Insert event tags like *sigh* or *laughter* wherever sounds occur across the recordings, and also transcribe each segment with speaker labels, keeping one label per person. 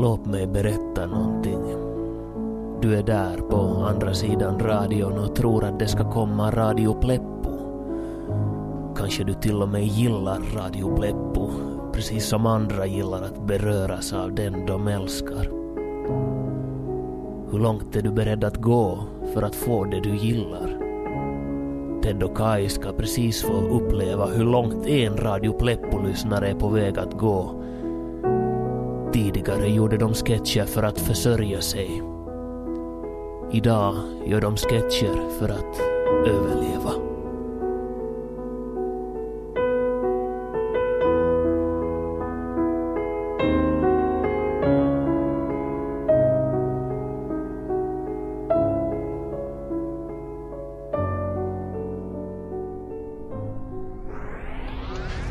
Speaker 1: Låt mig berätta någonting. Du är där på andra sidan radion och tror att det ska komma Radio Pleppo. Kanske du till och med gillar Radio Pleppo, precis som andra gillar att beröras av den de älskar. Hur långt är du beredd att gå för att få det du gillar? Ted och Kai ska precis få uppleva hur långt en Radio Pleppo-lyssnare är på väg att gå. Tidigare gjorde de sketcher för att försörja sig. Idag gör de sketcher för att överleva.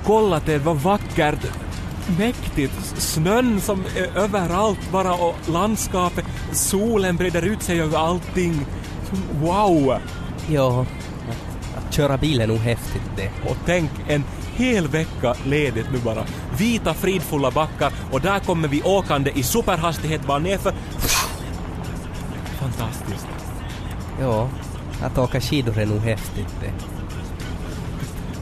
Speaker 2: Kolla det vad vackert. Mäktigt. Snön som är överallt bara och landskapet. Solen breder ut sig över allting. Wow!
Speaker 3: Ja, att köra bil är nog häftigt det.
Speaker 2: Och tänk en hel vecka ledigt nu bara. Vita fridfulla backar och där kommer vi åkande i superhastighet bara nerför. Fantastiskt.
Speaker 3: Ja, att åka skidor är nog häftigt det.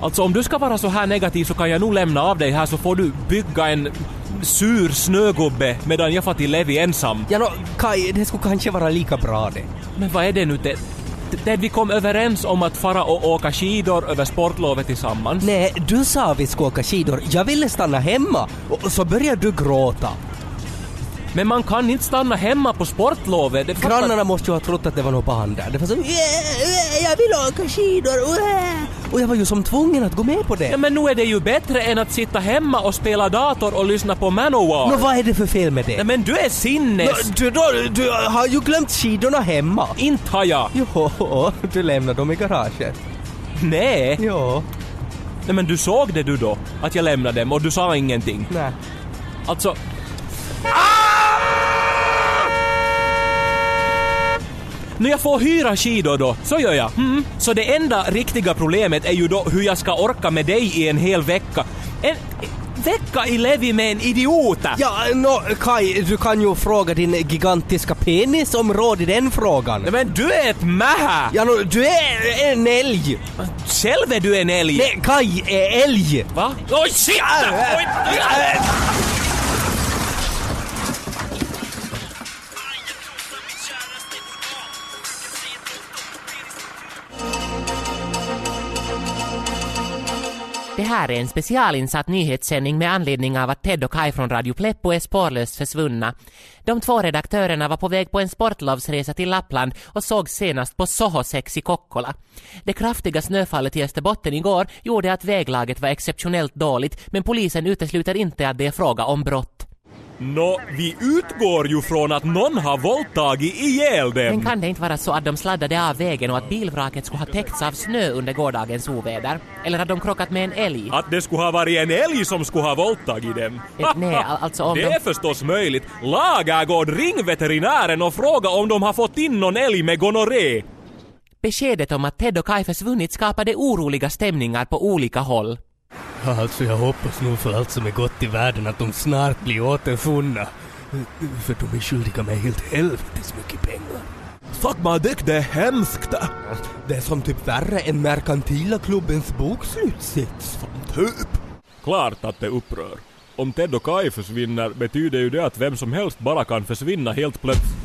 Speaker 2: Alltså om du ska vara så här negativ så kan jag nog lämna av dig här så får du bygga en sur snögubbe medan jag får till Levi ensam.
Speaker 3: Ja, no, Kai, det skulle kanske vara lika bra det.
Speaker 2: Men vad är det nu det? Det vi kom överens om att fara och åka skidor över sportlovet tillsammans.
Speaker 3: Nej, du sa vi skulle åka skidor. Jag ville stanna hemma. Och så började du gråta.
Speaker 2: Men man kan inte stanna hemma på sportlovet. Det
Speaker 3: Grannarna måste ju ha trott att det var något barn där. Det var så "Yeah, yeah, jag vill åka skidor. yeah." Och jag var ju som tvungen att gå med på det.
Speaker 2: Ja, men nu är det ju bättre än att sitta hemma och spela dator och lyssna på Manowar.
Speaker 3: Nå, vad är det för fel med det?
Speaker 2: Nej, men du är sinnes...
Speaker 3: Nå, du, då, du har ju glömt skidorna hemma.
Speaker 2: Inte har jag.
Speaker 3: Jo, du lämnade dem i garaget.
Speaker 2: Nej.
Speaker 3: Jo.
Speaker 2: Nej, men du såg det du då? Att jag lämnade dem och du sa ingenting.
Speaker 3: Nej.
Speaker 2: Alltså... När jag får hyra skidor då, så gör jag. Mm. Så det enda riktiga problemet är ju då hur jag ska orka med dig i en hel vecka. En vecka i Levi med en idiot!
Speaker 3: Ja, nå, Kai, du kan ju fråga din gigantiska penis om råd i den frågan.
Speaker 2: Men du är ett mähä!
Speaker 3: Ja, nå, du är en älg.
Speaker 2: Själv är du en älg!
Speaker 3: Nej, Kai är älg.
Speaker 2: Va? Oj, shit! Oj,
Speaker 4: Det här är en specialinsatt nyhetssändning med anledning av att Ted och Kai från Radio Pleppo är spårlöst försvunna. De två redaktörerna var på väg på en sportlovsresa till Lappland och såg senast på Soho 6 i Kokkola. Det kraftiga snöfallet i Österbotten igår gjorde att väglaget var exceptionellt dåligt, men polisen utesluter inte att det är fråga om brott.
Speaker 2: Nå, vi utgår ju från att någon har våldtagit ihjäl dem.
Speaker 4: Men kan det inte vara så att de sladdade av vägen och att bilvraket skulle ha täckts av snö under gårdagens oväder? Eller att de krockat med en älg?
Speaker 2: Att det skulle ha varit en älg som skulle ha våldtagit dem. *laughs*
Speaker 4: Eh, nej, al- alltså om
Speaker 2: Det
Speaker 4: de-
Speaker 2: är förstås möjligt. Lagergård, ring veterinären och fråga om de har fått in någon älg med gonorré.
Speaker 4: Beskedet om att Ted och Kai försvunnit skapade oroliga stämningar på olika håll.
Speaker 3: Alltså jag hoppas nog för allt som är gott i världen att de snart blir återfunna. För de är skyldiga mig helt helvetes mycket pengar.
Speaker 2: Fuck my dick, det är hemskt.
Speaker 3: Det är som typ värre än merkantila klubbens bokslutssits.
Speaker 2: Typ. Klart att det upprör. Om Ted och Kai försvinner betyder ju det att vem som helst bara kan försvinna helt plötsligt.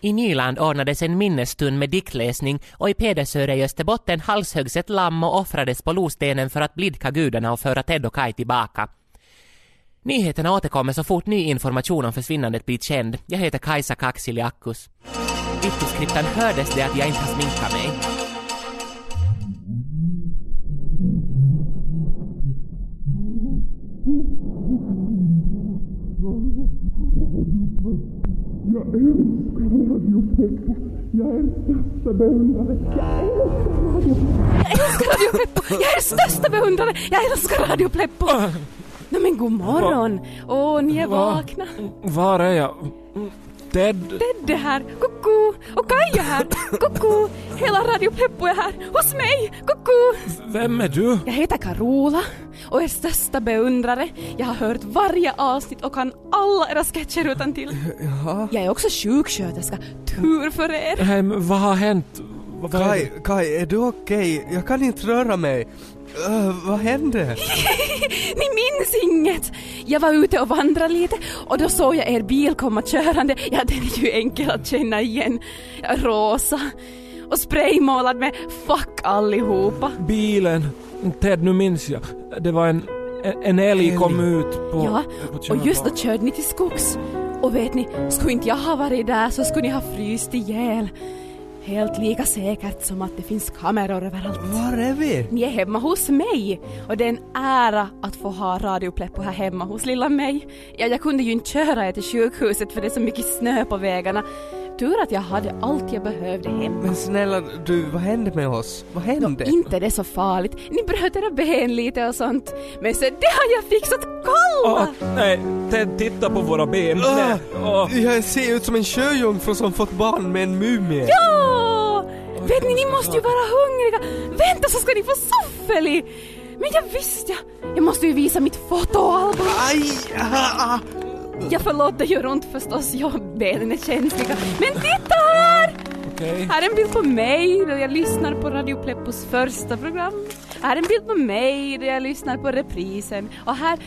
Speaker 4: I Nyland ordnades en minnesstund med diktläsning och i Pedersöre i Österbotten halshöggs ett lamm och offrades på Lostenen för att blidka gudarna och föra Ted och Kai tillbaka. Nyheterna återkommer så fort ny information om försvinnandet blir känd. Jag heter Kajsa Kaksiliakkus. I skripten hördes det att jag inte har sminkat mig.
Speaker 5: Radio Pleppo! Jag är största beundrare! Jag älskar Radio Pleppo! Nej men god morgon! Åh, ni är vakna.
Speaker 2: Var är jag? Ted,
Speaker 5: Tedde här, koko! Och Kaja här, koko! Hela Radio Pleppo är här, hos mig, koko!
Speaker 2: vem är du?
Speaker 5: Jag heter Carola och är största beundrare. Jag har hört varje avsnitt och kan alla era sketcher utan till.
Speaker 3: Jaha.
Speaker 5: Jag är också sjuksköterska. Tur för er!
Speaker 2: Nej, men vad har hänt? Vad vad är
Speaker 3: Kai, Kai, är du okej? Jag kan inte röra mig. Uh, vad hände? *laughs*
Speaker 5: Ni minns inget! Jag var ute och vandrade lite och då såg jag er bil komma körande. Ja, den är ju enkel att känna igen. Rosa. Och spraymålad med 'fuck allihopa'.
Speaker 2: Bilen. Ted, nu minns jag. Det var en, en, en älg kom ut på...
Speaker 5: Ja,
Speaker 2: på
Speaker 5: och just då körde ni till skogs. Och vet ni, skulle inte jag ha varit där så skulle ni ha fryst ihjäl. Helt lika säkert som att det finns kameror överallt.
Speaker 3: Var är vi?
Speaker 5: Ni är hemma hos mig och det är en ära att få ha Radio Pleppo här hemma hos lilla mig. Ja, jag kunde ju inte köra er till sjukhuset för det är så mycket snö på vägarna. Tur att jag hade allt jag behövde hemma.
Speaker 3: Men snälla du, vad hände med oss? Vad hände?
Speaker 5: Inte det är så farligt. Ni bröt era ben lite och sånt. Men så det har jag fixat. Kolla!
Speaker 2: Åh, nej, Ted, titta på våra ben. Nej, åh.
Speaker 3: Jag ser ut som en sjöjungfru som fått barn med en mumie.
Speaker 5: Ja! Vet ni, ni måste ju vara hungriga. Vänta så ska ni få soffeli. Men jag visste jag. Jag måste ju visa mitt fotoalbum.
Speaker 3: Aj! Ah, ah.
Speaker 5: Jag förlåt, det gör ont förstås. Ja, benen är känsliga. Men titta här!
Speaker 2: Okej.
Speaker 5: Här är en bild på mig då jag lyssnar på Radio Pleppos första program. Här är en bild på mig då jag lyssnar på reprisen. Och här...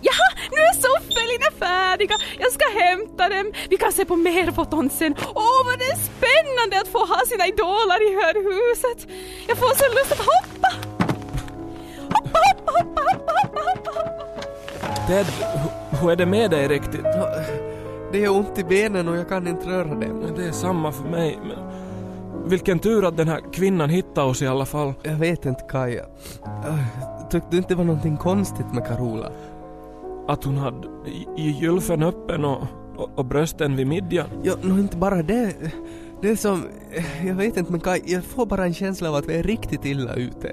Speaker 5: Jaha, nu är soffelina färdiga! Jag ska hämta dem. Vi kan se på mer foton sen. Åh, vad det är spännande att få ha sina idoler i hörhuset. Jag får så lust att hoppa! Hoppa, hoppa, hoppa, hoppa, hoppa, hoppa, hoppa.
Speaker 2: Hur är det med dig riktigt?
Speaker 3: Det är ont i benen och jag kan inte röra dem.
Speaker 2: Det är samma för mig, men... Vilken tur att den här kvinnan hittade oss i alla fall.
Speaker 3: Jag vet inte Kaja. Tyckte du inte det var någonting konstigt med Carola?
Speaker 2: Att hon hade gylfen öppen och, och, och brösten vid midjan.
Speaker 3: Ja, nog inte bara det. Det är som, jag vet inte men Kaj, jag får bara en känsla av att vi är riktigt illa ute.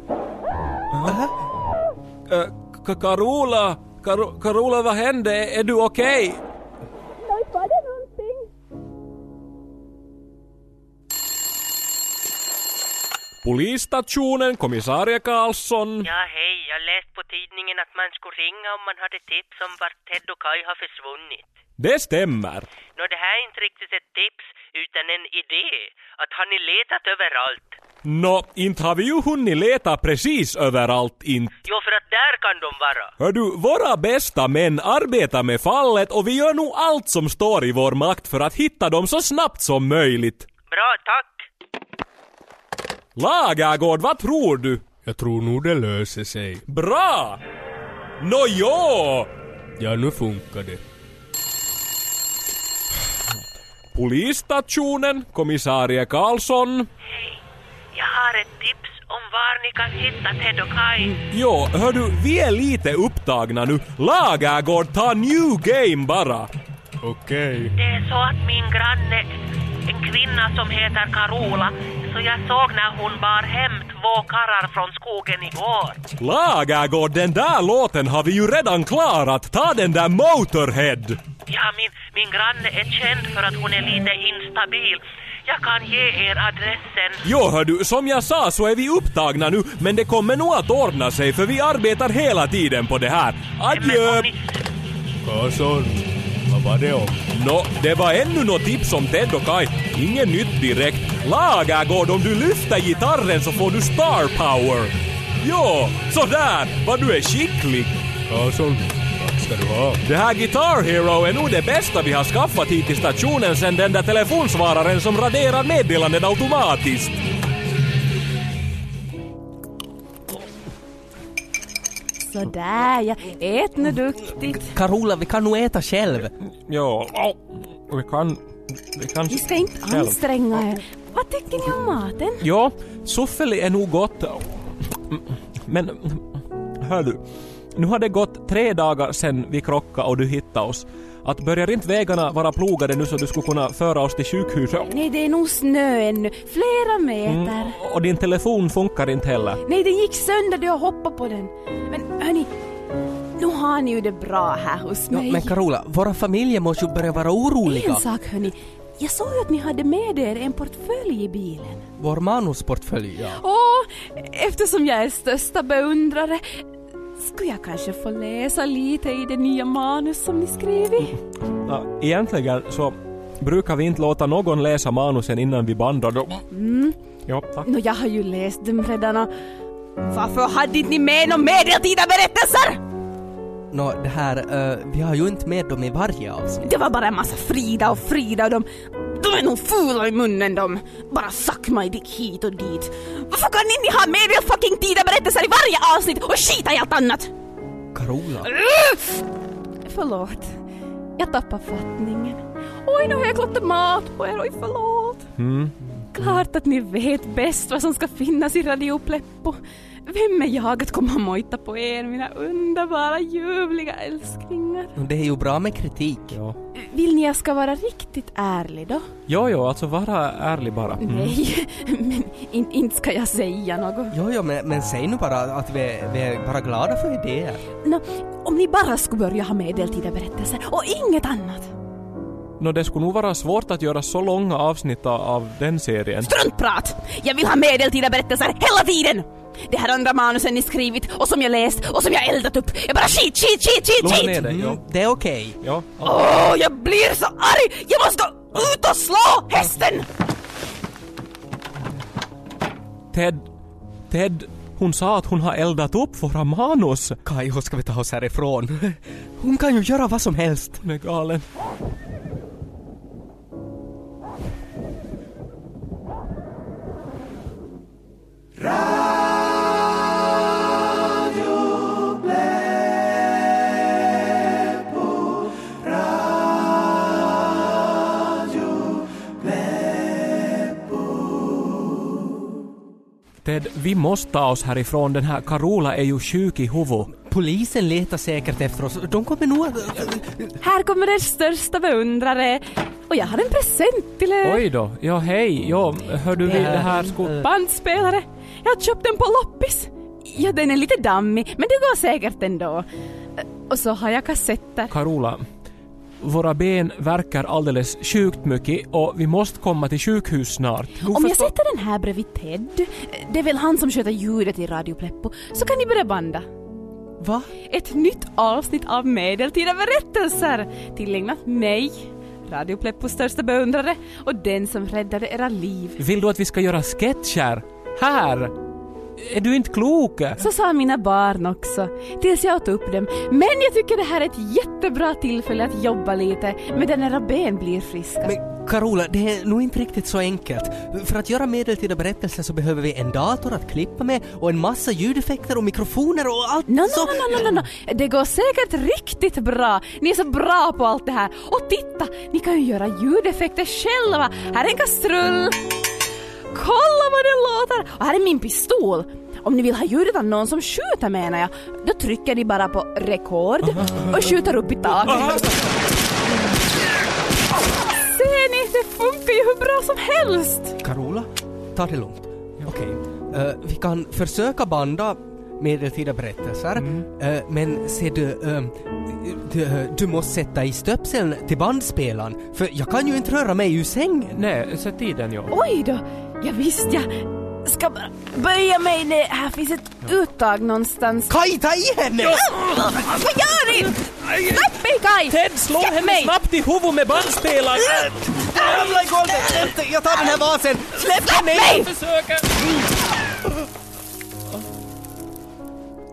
Speaker 3: Aha.
Speaker 2: Äh, Carola! Karo- Carola, vad hände? Är du okej? Polisstationen, kommissarie Karlsson.
Speaker 6: Ja, hej. Jag läste på tidningen att man skulle ringa om man hade tips om vart Ted och Kai har försvunnit.
Speaker 2: Det stämmer.
Speaker 6: Nå, det här är inte riktigt ett tips, utan en idé. Att har ni letat överallt?
Speaker 2: Nå, inte har vi ju hunnit leta precis överallt inte.
Speaker 6: Jo, för att där kan de vara.
Speaker 2: Hör du, våra bästa män arbetar med fallet och vi gör nog allt som står i vår makt för att hitta dem så snabbt som möjligt.
Speaker 6: Bra, tack.
Speaker 2: Lagergård, vad tror du?
Speaker 7: Jag tror nog det löser sig.
Speaker 2: Bra! Nå jo!
Speaker 7: Ja, nu funkar det.
Speaker 2: Polisstationen, kommissarie Karlsson.
Speaker 6: Jag har ett tips om var ni kan hitta Ted och Kai.
Speaker 2: Jo, hör du, vi är lite upptagna nu. Lagergård, ta new game bara.
Speaker 7: Okej.
Speaker 6: Det är så att min granne, en kvinna som heter Carola, så jag såg när hon bar hem två karrar från skogen igår.
Speaker 2: Lagergård, den där låten har vi ju redan klarat. Ta den där Motorhead.
Speaker 6: Ja, min, min granne är känd för att hon är lite instabil. Jag kan ge er adressen.
Speaker 2: Jo, hör du, som jag sa så är vi upptagna nu, men det kommer nog att ordna sig för vi arbetar hela tiden på det här. Adjö!
Speaker 6: ni,
Speaker 7: Karlsson, vad var det om?
Speaker 2: Nå, det var ännu något tips om Ted och Kai. Inget nytt direkt. Lagergård, om du lyfter gitarren så får du star power. Jo, sådär! Vad du är skicklig.
Speaker 7: Karlsson, ska du ha.
Speaker 2: Det här Guitar Hero är nog det bästa vi har skaffat hit till stationen sen den där telefonsvararen som raderar meddelanden automatiskt.
Speaker 5: Sådär ja, ät nu duktigt.
Speaker 3: Carola, vi kan nog äta själv.
Speaker 2: Jo, vi kan... Vi kan...
Speaker 5: Ni ska inte
Speaker 2: själv.
Speaker 5: anstränga er. Vad tycker ni om maten?
Speaker 2: Jo, soffeli är nog gott. Men, hör du. Nu har det gått tre dagar sedan vi krockade och du hittade oss. Att börjar inte vägarna vara plogade nu så du skulle kunna föra oss till sjukhuset?
Speaker 5: Nej, det är nog snö ännu. Flera meter.
Speaker 2: Och din telefon funkar inte heller.
Speaker 5: Nej, den gick sönder då jag hoppade på den. Men hörni, nu har ni ju det bra här hos
Speaker 3: Ja,
Speaker 5: mig.
Speaker 3: men Carola, våra familjer måste ju börja vara oroliga.
Speaker 5: En sak hörni, jag såg att ni hade med er en portfölj i bilen.
Speaker 3: Vår manusportfölj, ja.
Speaker 5: Och eftersom jag är största beundrare skulle jag kanske få läsa lite i det nya manus som ni skrivit?
Speaker 2: Ja, egentligen så brukar vi inte låta någon läsa manusen innan vi bandar dem.
Speaker 5: Mm.
Speaker 2: Ja, tack.
Speaker 5: Nå, jag har ju läst dem redan och varför hade inte ni med några medeltida berättelser?
Speaker 3: Nå, det här, eh, vi har ju inte med dem i varje avsnitt.
Speaker 5: Det var bara en massa Frida och Frida och de... De är nog fula i munnen de. Bara suck my dick hit och dit. Varför kan ni ha med er fucking tida berättelser i varje avsnitt och skita i allt annat?
Speaker 3: Carola.
Speaker 5: Förlåt. Jag tappar fattningen. Oj, nu har jag klottat mat på er. Oj, förlåt.
Speaker 2: Mm.
Speaker 5: Klart att ni vet bäst vad som ska finnas i Radio Pleppo. Vem är jag att komma och mojta på er, mina underbara, ljuvliga älsklingar?
Speaker 3: Det är ju bra med kritik.
Speaker 2: Ja.
Speaker 5: Vill ni jag ska vara riktigt ärlig då?
Speaker 2: Jo, jo, alltså vara ärlig bara. Mm.
Speaker 5: Nej, *laughs* men in, inte ska jag säga något.
Speaker 3: Jo, jo, men, men säg nu bara att vi, är- vi är bara glada för idéer.
Speaker 5: Nå, om ni bara skulle börja ha medeltida berättelser och inget annat.
Speaker 2: Nå, det skulle nog vara svårt att göra så långa avsnitt av den serien.
Speaker 5: Struntprat! Jag vill ha medeltida berättelser hela tiden! Det här andra manusen ni skrivit och som jag läst och som jag eldat upp är bara skit, skit, skit, skit, skit!
Speaker 2: ner dig.
Speaker 3: Mm,
Speaker 2: Ja.
Speaker 3: det är okej.
Speaker 2: Ja.
Speaker 5: Åh, jag blir så arg! Jag måste gå ut och slå hästen!
Speaker 2: Ted, Ted, hon sa att hon har eldat upp våra manus.
Speaker 3: Kaiho, ska vi ta oss härifrån? *laughs* Hon kan ju göra vad som helst.
Speaker 2: Hon är galen. Ted, vi måste ta oss härifrån. Den här Carola är ju sjuk i huvudet.
Speaker 3: Polisen letar säkert efter oss. De kommer nog att...
Speaker 5: Här kommer er största beundrare och jag har en present till er.
Speaker 2: Oj då. Ja, hej. Ja, hör du, det här skulle...
Speaker 5: Bandspelare. Jag har köpt den på loppis. Ja, den är lite dammig, men det går säkert ändå. Och så har jag kassetter.
Speaker 2: Carola, våra ben verkar alldeles sjukt mycket och vi måste komma till sjukhus snart. Du
Speaker 5: Om jag sätter den här bredvid Ted, det är väl han som sköter ljudet i Radio Pleppo, så kan ni börja banda.
Speaker 3: Va?
Speaker 5: Ett nytt avsnitt av medeltida berättelser tillägnat mig, Radio Pleppos största beundrare och den som räddade era liv.
Speaker 2: Vill du att vi ska göra sketcher? Här! Är du inte klok?
Speaker 5: Så sa mina barn också, tills jag åt upp dem. Men jag tycker det här är ett jättebra tillfälle att jobba lite medan era ben blir friska.
Speaker 3: Men Carola, det är nog inte riktigt så enkelt. För att göra medeltida berättelser så behöver vi en dator att klippa med och en massa ljudeffekter och mikrofoner och allt
Speaker 5: No, no,
Speaker 3: så...
Speaker 5: no, no, no, no. Det går säkert riktigt bra. Ni är så bra på allt det här. Och titta, ni kan ju göra ljudeffekter själva. Här är en kastrull. Kolla vad det låter! Och här är min pistol. Om ni vill ha ljudet av någon som skjuter menar jag, då trycker ni bara på rekord och skjuter upp i taket. Ser ni? Det funkar ju hur bra som helst!
Speaker 3: Carola, ta det lugnt. Okej, eh, vi kan försöka banda medeltida berättelser, eh, men se du, eh, du, du måste sätta i stöpseln till bandspelaren, för jag kan ju inte röra mig ur sängen.
Speaker 2: Nej, sätt i den ja.
Speaker 5: Oj då! Ja, visst jag ska bara böja mig ner. Här finns ett uttag någonstans.
Speaker 3: Kaj, ta i henne!
Speaker 5: Vad gör ni? Släpp mig Kaj!
Speaker 2: Ted, slå
Speaker 5: Släpp
Speaker 2: henne
Speaker 5: mig!
Speaker 2: snabbt i huvudet med bandspelaren!
Speaker 3: Ramla i golvet! Jag tar den här vasen! Släpp henne!
Speaker 5: mig!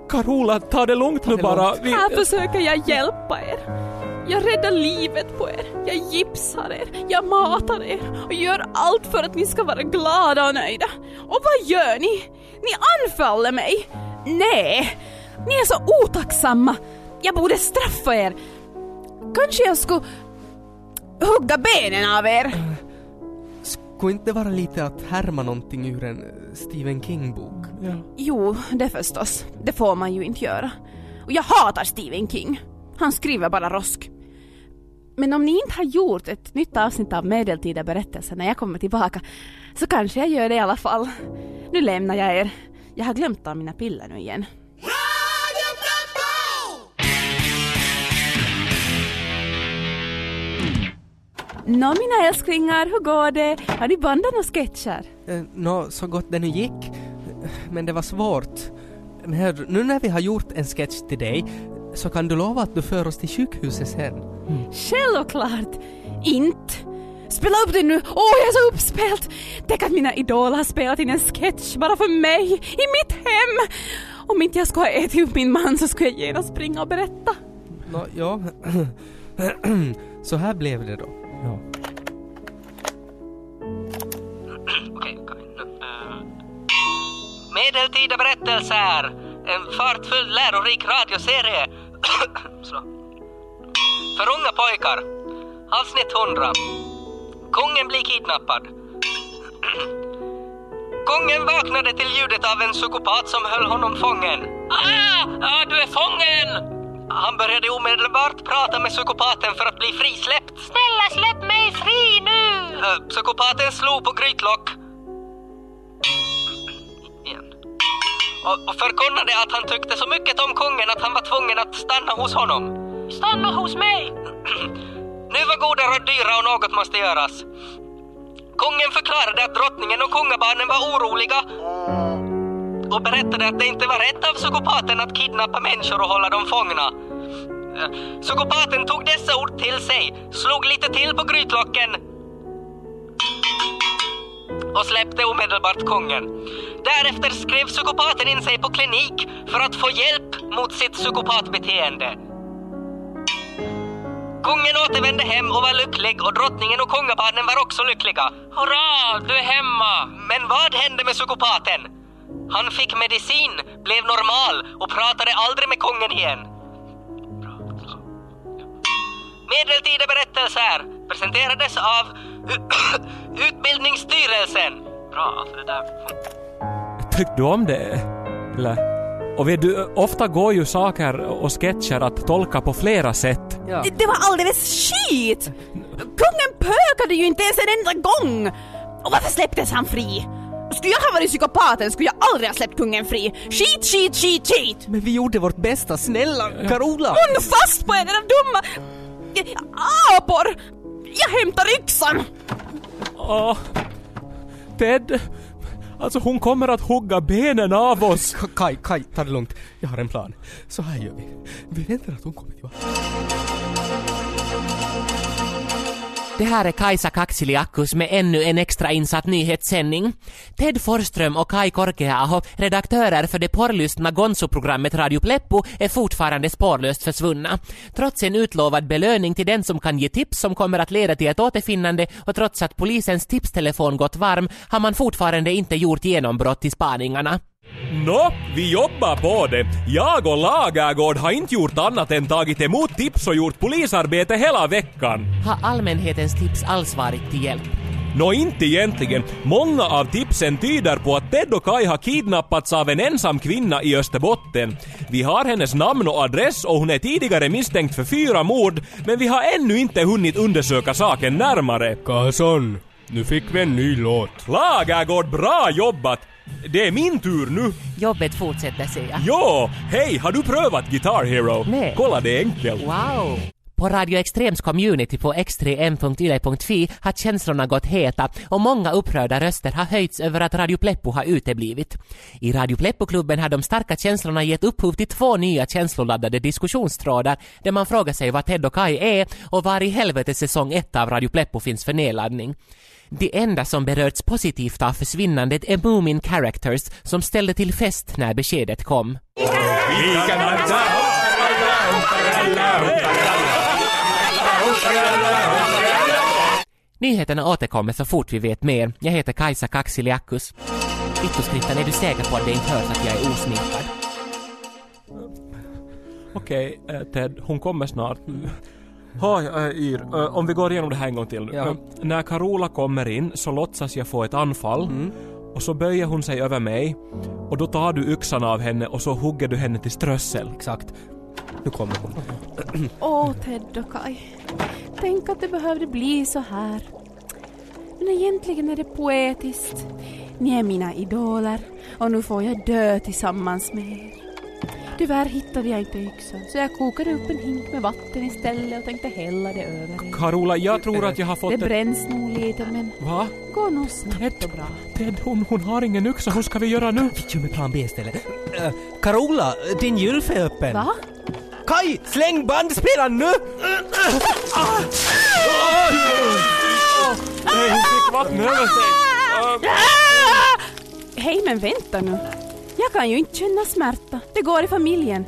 Speaker 2: Carola, ta det lugnt nu bara. Vi...
Speaker 5: Här försöker jag hjälpa er. Jag räddar livet på er. Jag gipsar er. Jag matar er. Och gör allt för att ni ska vara glada och nöjda. Och vad gör ni? Ni anfaller mig. Nej, ni är så otacksamma. Jag borde straffa er. Kanske jag skulle hugga benen av er.
Speaker 3: Skulle inte vara lite att härma någonting ur en Stephen King-bok?
Speaker 5: Jo, det förstås. Det får man ju inte göra. Och jag hatar Stephen King. Han skriver bara rosk. Men om ni inte har gjort ett nytt avsnitt av medeltida berättelser när jag kommer tillbaka så kanske jag gör det i alla fall. Nu lämnar jag er. Jag har glömt ta mina piller nu igen. Nå mina älsklingar, hur går det? Har ni bandat några sketcher?
Speaker 3: Eh, Nå, så gott det nu gick. Men det var svårt. Men hör, nu när vi har gjort en sketch till dig så kan du lova att du för oss till sjukhuset sen.
Speaker 5: Självklart! Inte! Spela upp det nu! Åh, jag är så uppspelt! Tänk att mina idoler har spelat in en sketch bara för mig, i mitt hem! Om inte jag skulle ha ätit upp min man så skulle jag genast springa och berätta.
Speaker 3: Nå, ja. *clears throat* så här blev det då.
Speaker 2: Ja.
Speaker 8: Okej, okej, nu. eh. Medeltida berättelser. En fartfull lärorik radioserie. *clears throat* Så. För unga pojkar. Avsnitt 100. Kungen blir kidnappad. *clears throat* Kungen vaknade till ljudet av en psykopat som höll honom fången. Ah! ah du är fången! Han började omedelbart prata med psykopaten för att bli frisläppt. Snälla släpp mig fri nu! Uh, psykopaten slog på grytlock. Igen. Och, och förkunnade att han tyckte så mycket om kungen att han var tvungen att stanna hos honom. Stanna hos mig! *clears throat* nu var goda råd dyra och något måste göras. Kungen förklarade att drottningen och kungabarnen var oroliga och berättade att det inte var rätt av psykopaten att kidnappa människor och hålla dem fångna. Eh, psykopaten tog dessa ord till sig, slog lite till på grytlocken och släppte omedelbart kungen. Därefter skrev psykopaten in sig på klinik för att få hjälp mot sitt psykopatbeteende. Kungen återvände hem och var lycklig och drottningen och kungabarnen var också lyckliga. Hurra, du är hemma! Men vad hände med psykopaten? Han fick medicin, blev normal och pratade aldrig med kungen igen. Medeltida berättelser presenterades av *coughs* Utbildningsstyrelsen. Bra, alltså det där...
Speaker 2: Tyckte du om det? Eller? Och vet du, ofta går ju saker och sketcher att tolka på flera sätt.
Speaker 3: Ja.
Speaker 5: Det, det var alldeles skit! Kungen pökade ju inte ens en enda gång! Och varför släpptes han fri? Skulle jag ha varit psykopaten skulle jag aldrig ha släppt kungen fri. Skit, skit, skit, skit!
Speaker 3: Men vi gjorde vårt bästa, snälla Carola!
Speaker 5: Håll fast på er, era dumma apor! Jag hämtar yxan!
Speaker 2: Åh, Ted, alltså hon kommer att hugga benen av oss.
Speaker 3: Kaj, Kaj ta det lugnt. Jag har en plan. Så här gör vi. Vi väntar att hon kommer tillbaka.
Speaker 4: Det här är Kajsa Kaksiliakus med ännu en extra insatt nyhetssändning. Ted Forsström och Kai Korkeaho, redaktörer för det porrlystna Gonzo-programmet Radio Pleppo, är fortfarande spårlöst försvunna. Trots en utlovad belöning till den som kan ge tips som kommer att leda till ett återfinnande och trots att polisens tipstelefon gått varm har man fortfarande inte gjort genombrott i spaningarna.
Speaker 2: Nå, vi jobbar på det. Jag och Lagergård har inte gjort annat än tagit emot tips och gjort polisarbete hela veckan.
Speaker 4: Har allmänhetens tips alls varit till hjälp?
Speaker 2: Nå, inte egentligen. Många av tipsen tyder på att Ted och Kai har kidnappats av en ensam kvinna i Österbotten. Vi har hennes namn och adress och hon är tidigare misstänkt för fyra mord, men vi har ännu inte hunnit undersöka saken närmare.
Speaker 7: Karlsson, nu fick vi en ny låt.
Speaker 2: Lagergård, bra jobbat! Det är min tur nu.
Speaker 4: Jobbet fortsätter ser jag.
Speaker 2: Jo, hej, har du prövat Guitar Hero?
Speaker 4: Nej.
Speaker 2: Kolla, det är enkelt.
Speaker 4: Wow! På Radio Extrems community på x3m.yle.fi har känslorna gått heta och många upprörda röster har höjts över att Radio Pleppo har uteblivit. I Radio Pleppo-klubben har de starka känslorna gett upphov till två nya känsloladdade diskussionstrådar där man frågar sig vad Ted och Kai är och var i helvete säsong 1 av Radio Pleppo finns för nedladdning. Det enda som berörts positivt av försvinnandet är Moomin Characters som ställde till fest när beskedet kom. Nyheterna återkommer så fort vi vet mer. Jag heter Kajsa Kaksiliakus. Vittoskriften, är du säker på att det inte hörs att jag är osminkad?
Speaker 2: Okej, okay, Ted, hon kommer snart. Ha, äh, Yr, äh, om vi går igenom det här en gång till.
Speaker 3: Ja.
Speaker 2: Äh, när Carola kommer in så låtsas jag få ett anfall och så böjer hon sig över mig och då tar du yxan av henne och så hugger du henne till strössel.
Speaker 3: Exakt. Nu kommer hon.
Speaker 5: Åh, Ted och Kai. Tänk att det behövde bli så här. Men egentligen är det poetiskt. Ni är mina idoler och nu får jag dö tillsammans med er. Tyvärr hittade jag inte yxan så jag kokade upp en hink med vatten istället och tänkte hälla det över er.
Speaker 2: Carola, jag tror att jag har fått
Speaker 5: Det
Speaker 2: ett...
Speaker 5: bränns nog lite men
Speaker 2: Va?
Speaker 5: går nog snabbt och bra.
Speaker 2: Ted, hon, hon har ingen yxa. Hur ska vi göra nu?
Speaker 3: Vi kör med plan B istället. Uh, Carola, din gylf är öppen.
Speaker 5: Va?
Speaker 3: Kaj, släng bandspelaren nu!
Speaker 2: Nej, hon fick vatten över sig.
Speaker 5: Ah! Hej men vänta nu. Jag kan ju inte känna smärta. Det går i familjen.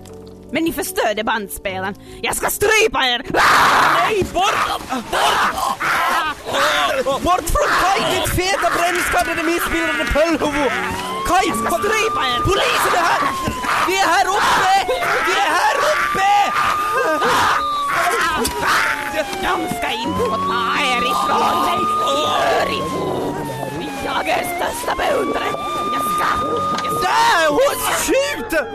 Speaker 5: Men ni förstörde bandspelaren. Jag ska strypa er!
Speaker 3: Nej, bort! Bort! Bort från Kaj, ditt feta brännskadade missbildade pöllhuvud! Kaj,
Speaker 5: Jag ska strypa er!
Speaker 3: polisen är här! Vi är här uppe! Vi är här uppe!
Speaker 5: De ska inte få ta er ifrån mig! Ni hör ihop! Jag är största beundrare!
Speaker 3: Skjuter!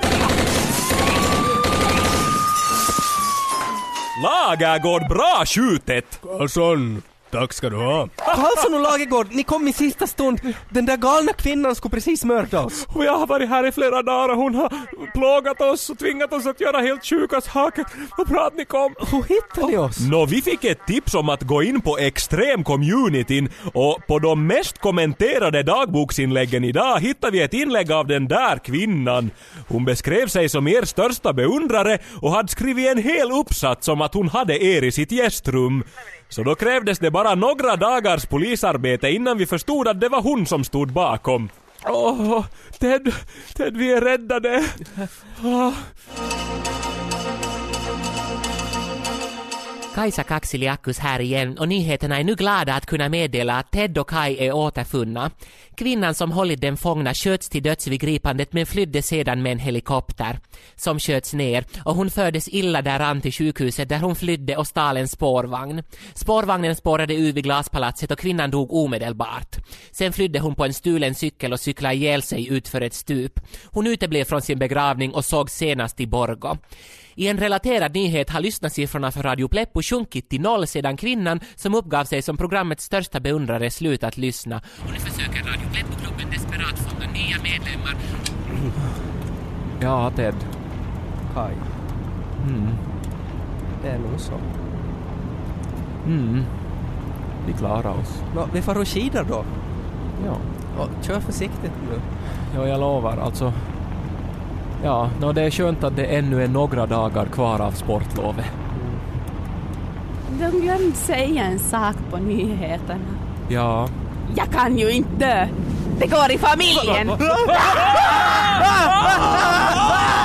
Speaker 2: Lagergård, bra skjutet!
Speaker 7: Karlsson, tack ska du ha.
Speaker 3: Karlsson och Lagergård, ni kom i sista stund. Den där galna kvinnan skulle precis mörda oss.
Speaker 2: Och jag har varit här i flera dagar och hon har plågat oss och tvingat oss att göra helt sjuka saker. Vad bra att ni kom.
Speaker 3: Hur hittade ni oss?
Speaker 2: Nå, vi fick ett tips om att gå in på extrem-communityn och på de mest kommenterade dagboksinläggen idag hittar vi ett inlägg av den där kvinnan. Hon beskrev sig som er största beundrare och hade skrivit en hel uppsats om att hon hade er i sitt gästrum. Så då krävdes det bara några dagars polisarbete innan vi förstod att det var hon som stod bakom. Åh, Ted, Ted, vi är räddade. Oh.
Speaker 4: Kajsa Kaksiliakus här igen och nyheterna är nu glada att kunna meddela att Ted och Kai är återfunna. Kvinnan som hållit dem fångna sköts till döds vid gripandet men flydde sedan med en helikopter som sköts ner och hon fördes illa däran till sjukhuset där hon flydde och stal en spårvagn. Spårvagnen spårade ur vid glaspalatset och kvinnan dog omedelbart. Sen flydde hon på en stulen cykel och cyklade ihjäl sig utför ett stup. Hon uteblev från sin begravning och såg senast i Borgo. I en relaterad nyhet har lyssnarsiffrorna för Radio Pleppo sjunkit till noll sedan kvinnan som uppgav sig som programmets största beundrare slutat lyssna. Och nu försöker Radio Pleppo-klubben desperat fånga nya medlemmar.
Speaker 2: Ja, Ted.
Speaker 3: Kaj,
Speaker 2: Mm.
Speaker 3: det är nog så.
Speaker 2: Mm. Vi klarar oss.
Speaker 3: Nå, vi får skidor då.
Speaker 2: Ja.
Speaker 3: Och kör försiktigt nu.
Speaker 2: Ja, jag lovar. Alltså... Ja, no, det är skönt att det ännu är några dagar kvar av sportlovet.
Speaker 5: De glömde säga en sak på nyheterna.
Speaker 2: Ja.
Speaker 5: Jag kan ju inte dö! Det går i familjen! *laughs*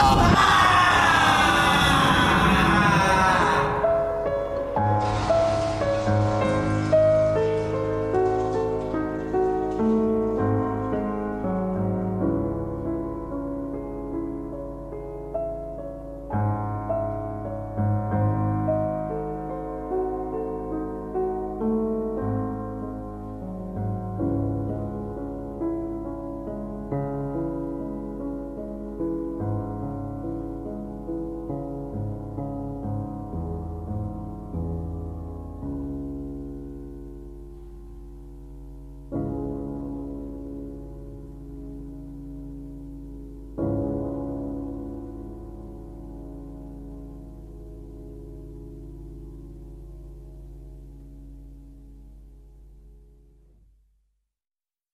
Speaker 5: *laughs*